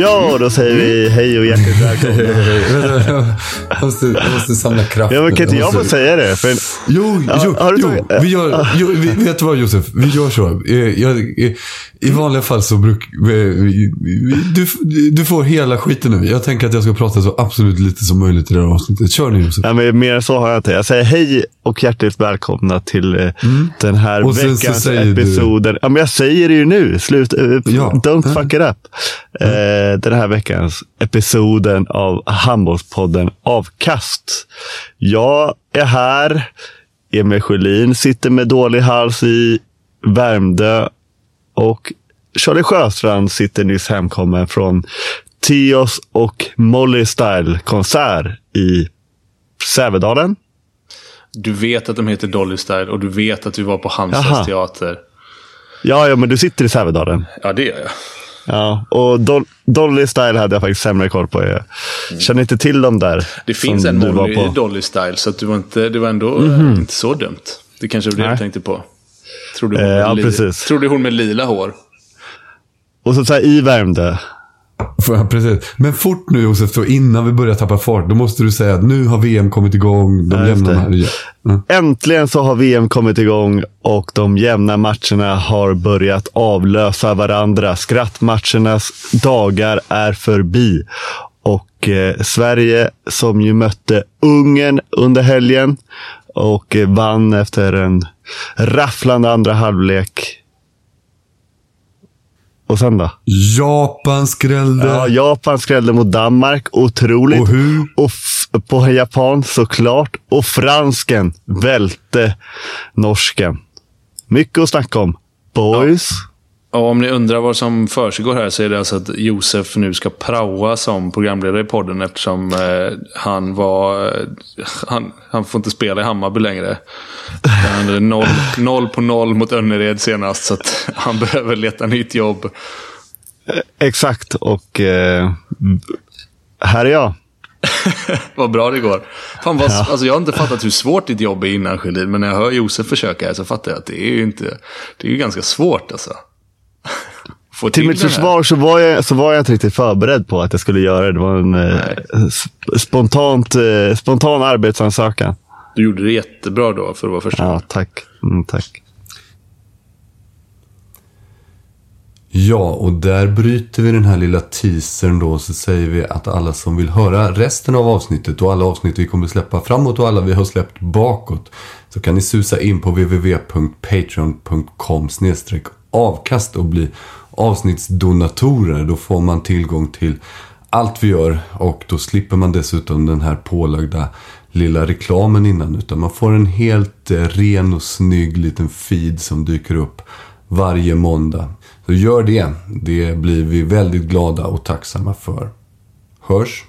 Ja, då säger vi hej och hjärtligt välkomna. Jag, måste, jag måste samla kraft. Ja, men kan inte jag få säga det? För... Jo, Ja, jo, jo tagit- vi gör, jo vi, vet du vad Josef? Vi gör så. Eh, Jag, eh, I vanliga fall så brukar du, du får hela skiten nu. Jag tänker att jag ska prata så absolut lite som möjligt i det här avsnittet. Kör nu Josef. Ja, men mer så har jag inte. Jag säger hej och hjärtligt välkomna till eh, den här Mm. Och veckans säger du- episoden. Ja, men jag säger det ju nu. Slut, eh, Ja. Don't fuck it up. Eh, den här veckans episoden av Handbollspodden Avkast. Jag är här. Emil Sjölin sitter med dålig hals i Värmdö. Och Charlie Sjöstrand sitter nyss hemkommen från Tios och Molly Style-konsert i Sävedalen. Du vet att de heter Dolly Style och du vet att vi var på. Halmstads teater. Ja, ja, men du sitter i Sävedalen. Ja, det gör jag. Ja, och Dol- Dolly Style hade jag faktiskt sämre koll på. Jag känner inte till dem där. Mm. Det finns en Molly på. Mhm. Dolly Style, så att du var inte, det var ändå eh, inte så dumt. Det kanske var det Nej. du tänkte på. Tror du hon, Eh, med ja, precis. tror du hon med lila hår? Och så, så här, i Värmdö. Jag- Precis. Men fort nu Josef, då, innan vi börjar tappa fart. Då måste du säga att nu har VM kommit igång. De Ja, jämna här. Ja. Äntligen så har VM kommit igång och de jämna matcherna har börjat avlösa varandra. Skrattmatchernas dagar är förbi. Och eh, Sverige som ju mötte Ungern under helgen och eh, vann efter en rafflande andra halvlek. Och sen då? Japan skrällde. Ja, Japan skrällde mot Danmark. Otroligt. Och hur? Och på japan såklart. Och fransken välte norsken. Mycket att snacka om. Boys. Ja, om ni undrar vad som försiggår här så är det alltså att Josef nu ska praoa som programledare i podden eftersom eh, han var... Eh, han, han får inte spela i Hammarby längre. Han hade noll, noll på noll mot Önnered senast så att han behöver leta nytt jobb. Exakt. Och eh, här är jag. Vad bra det går. Fan vad, alltså jag har inte fattat hur svårt ditt jobb är innan Sjölin, men när jag hör Josef försöka här så fattar jag att det är ju inte... Det är ju ganska svårt alltså. Få Till mitt den här. försvar så var, jag, så var jag inte riktigt förberedd på att jag skulle göra det. Det var en eh, sp- spontant, eh, spontan arbetsansökan. Du gjorde det jättebra då för att vara första. Ja, tack. Mm, tack. Ja, och där bryter vi den här lilla teasern då. Så säger vi att alla som vill höra resten av avsnittet och alla avsnitt vi kommer släppa framåt och alla vi har släppt bakåt. Så kan ni susa in på www.patreon.com avkast och bli avsnittsdonatorer. Då får man tillgång till allt vi gör och då slipper man dessutom den här pålagda lilla reklamen innan. Utan man får en helt eh, ren och snygg liten feed som dyker upp varje måndag. Så gör det. Det blir vi väldigt glada och tacksamma för. Hörs!